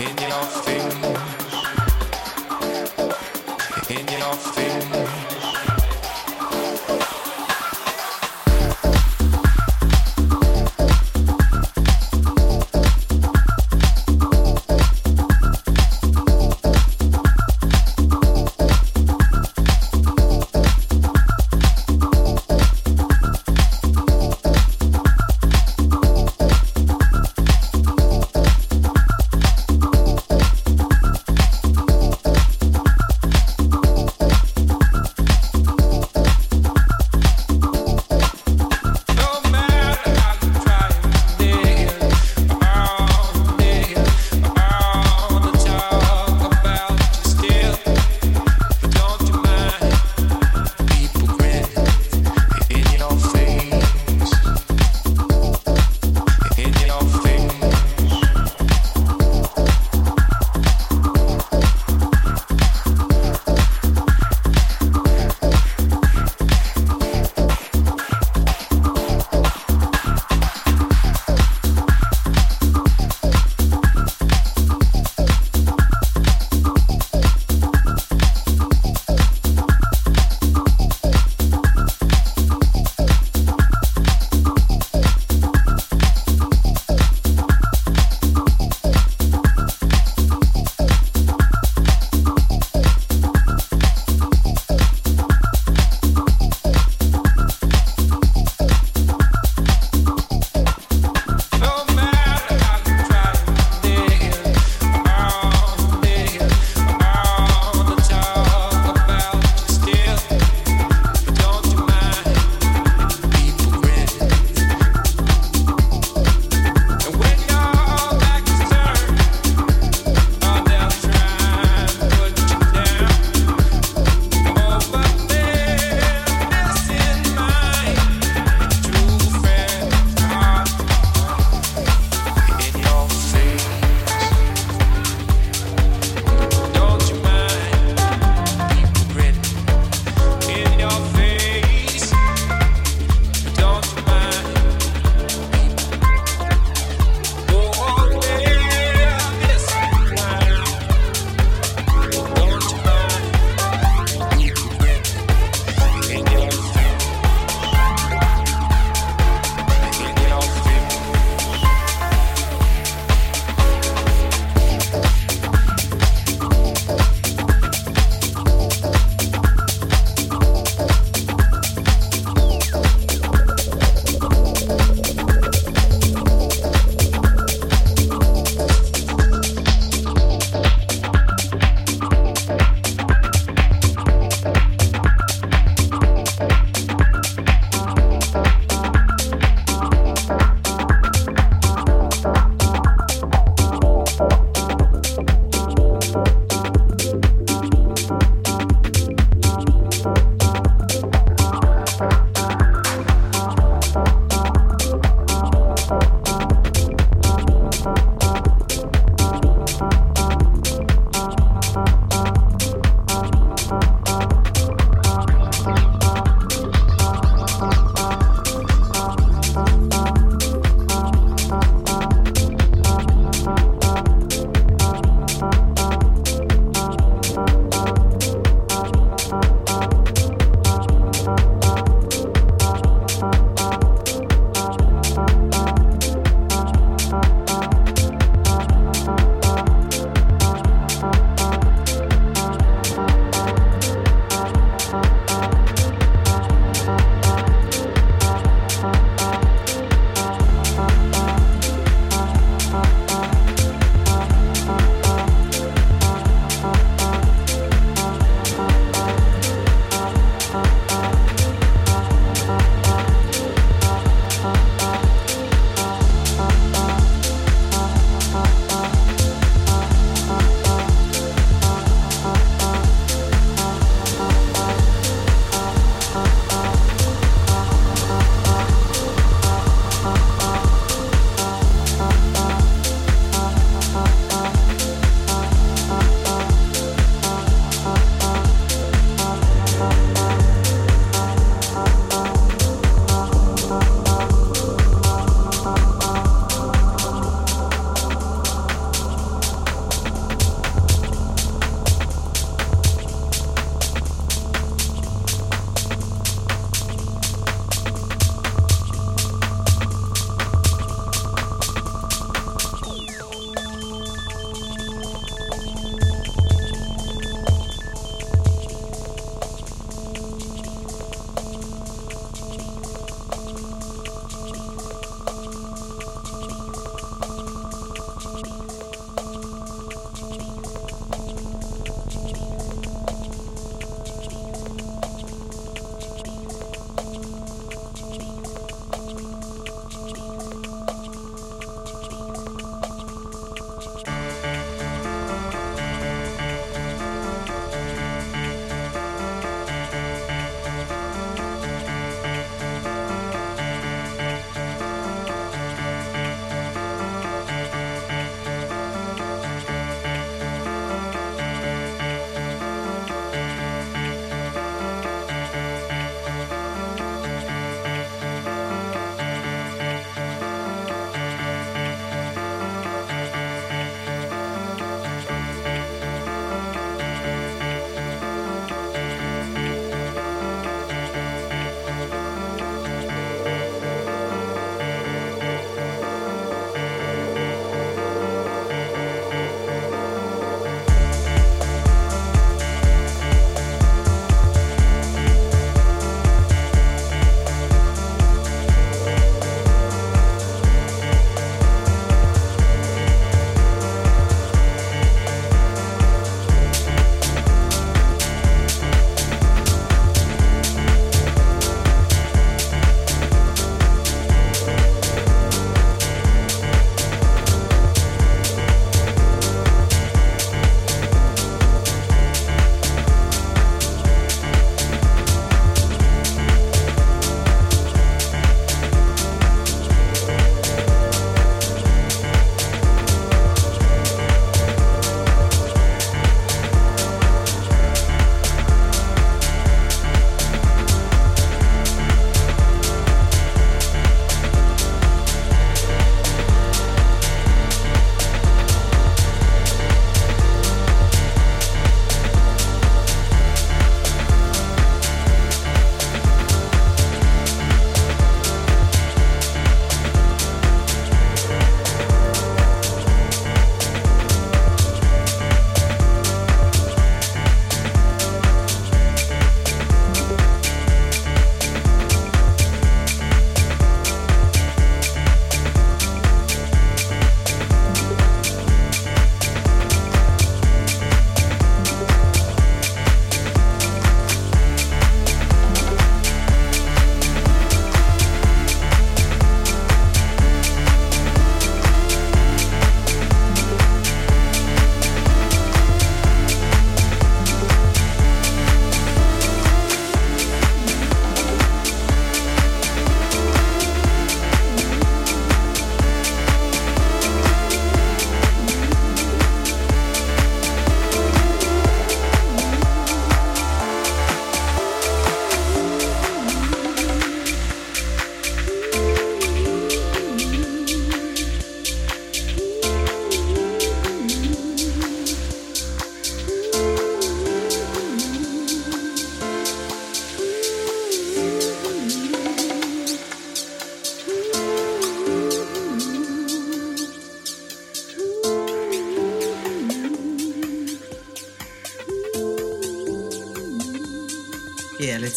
in your fingers, in your fingers.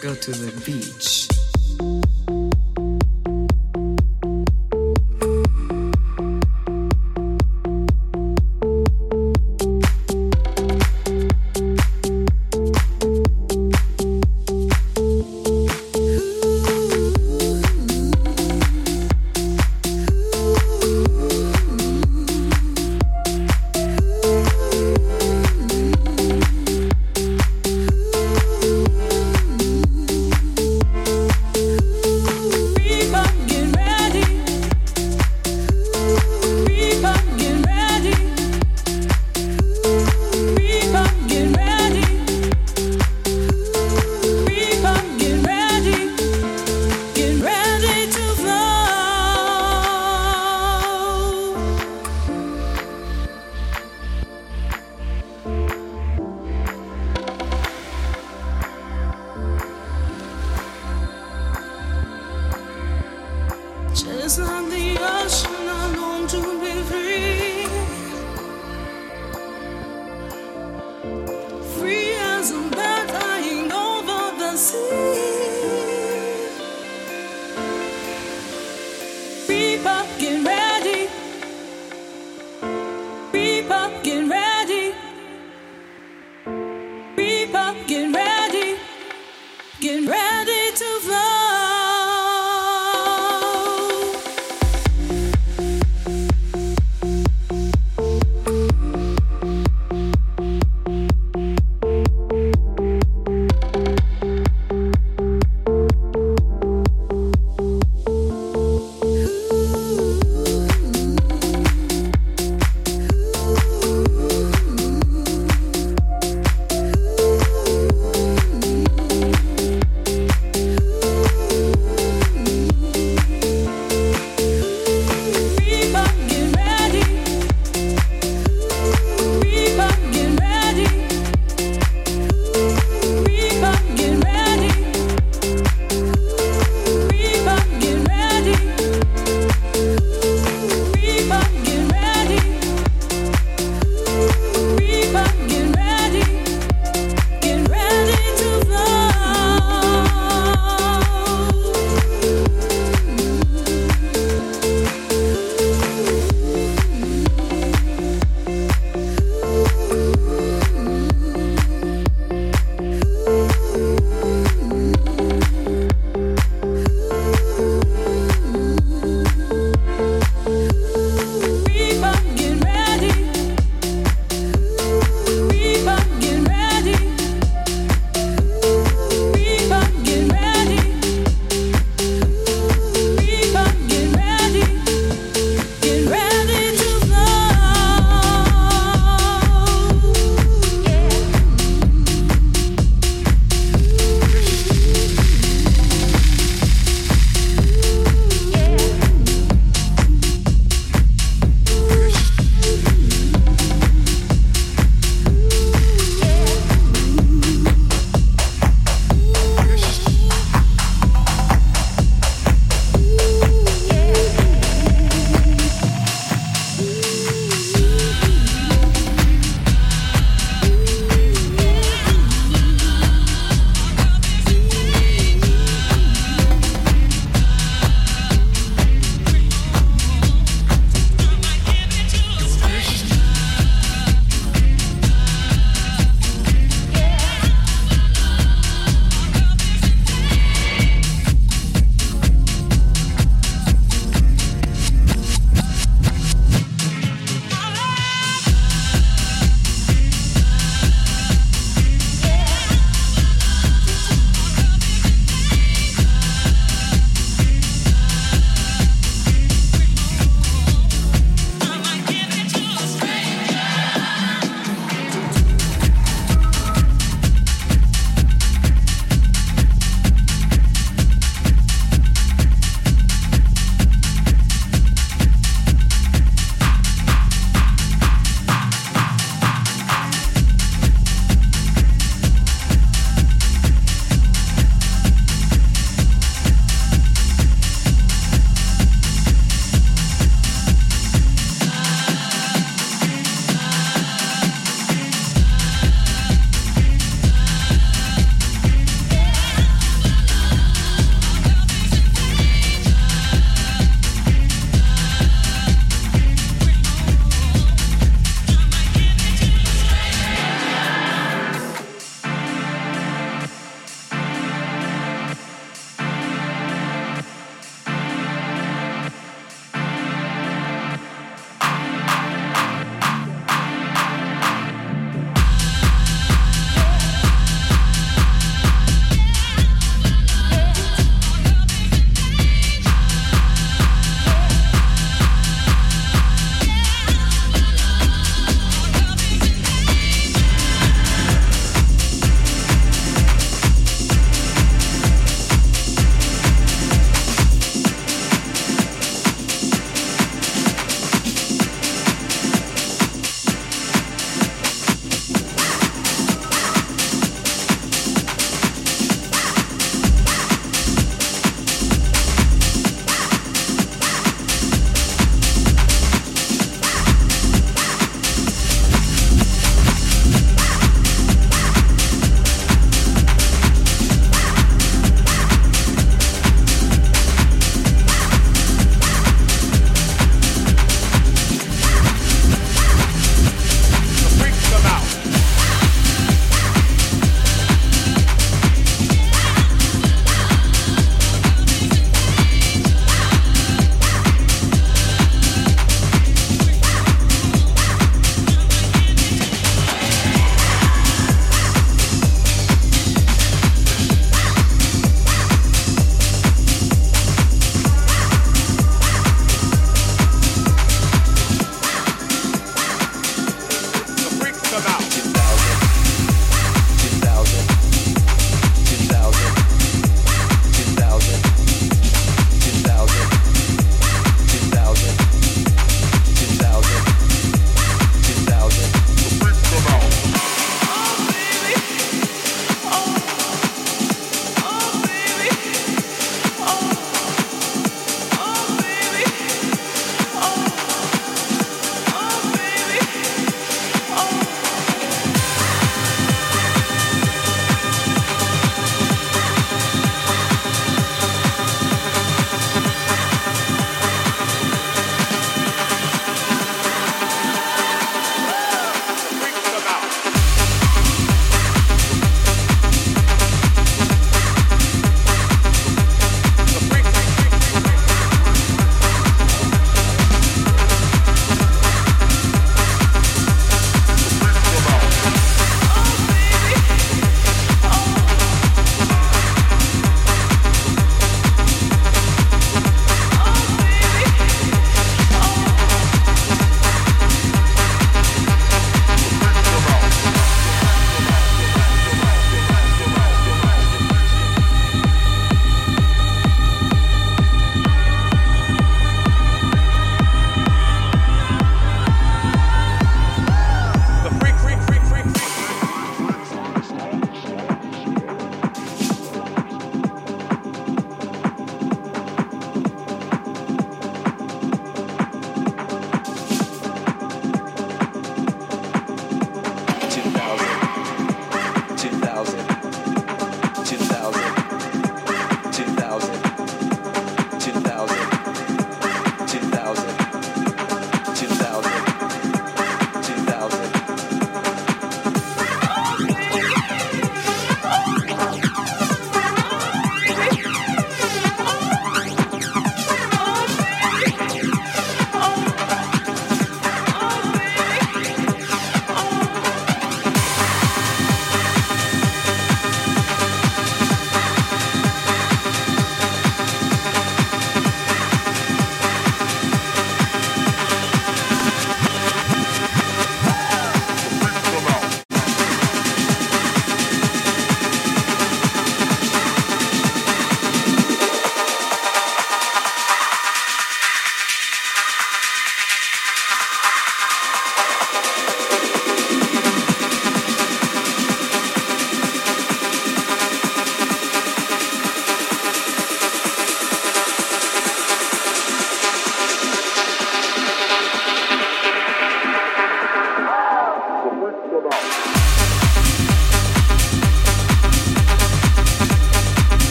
Go to the beach.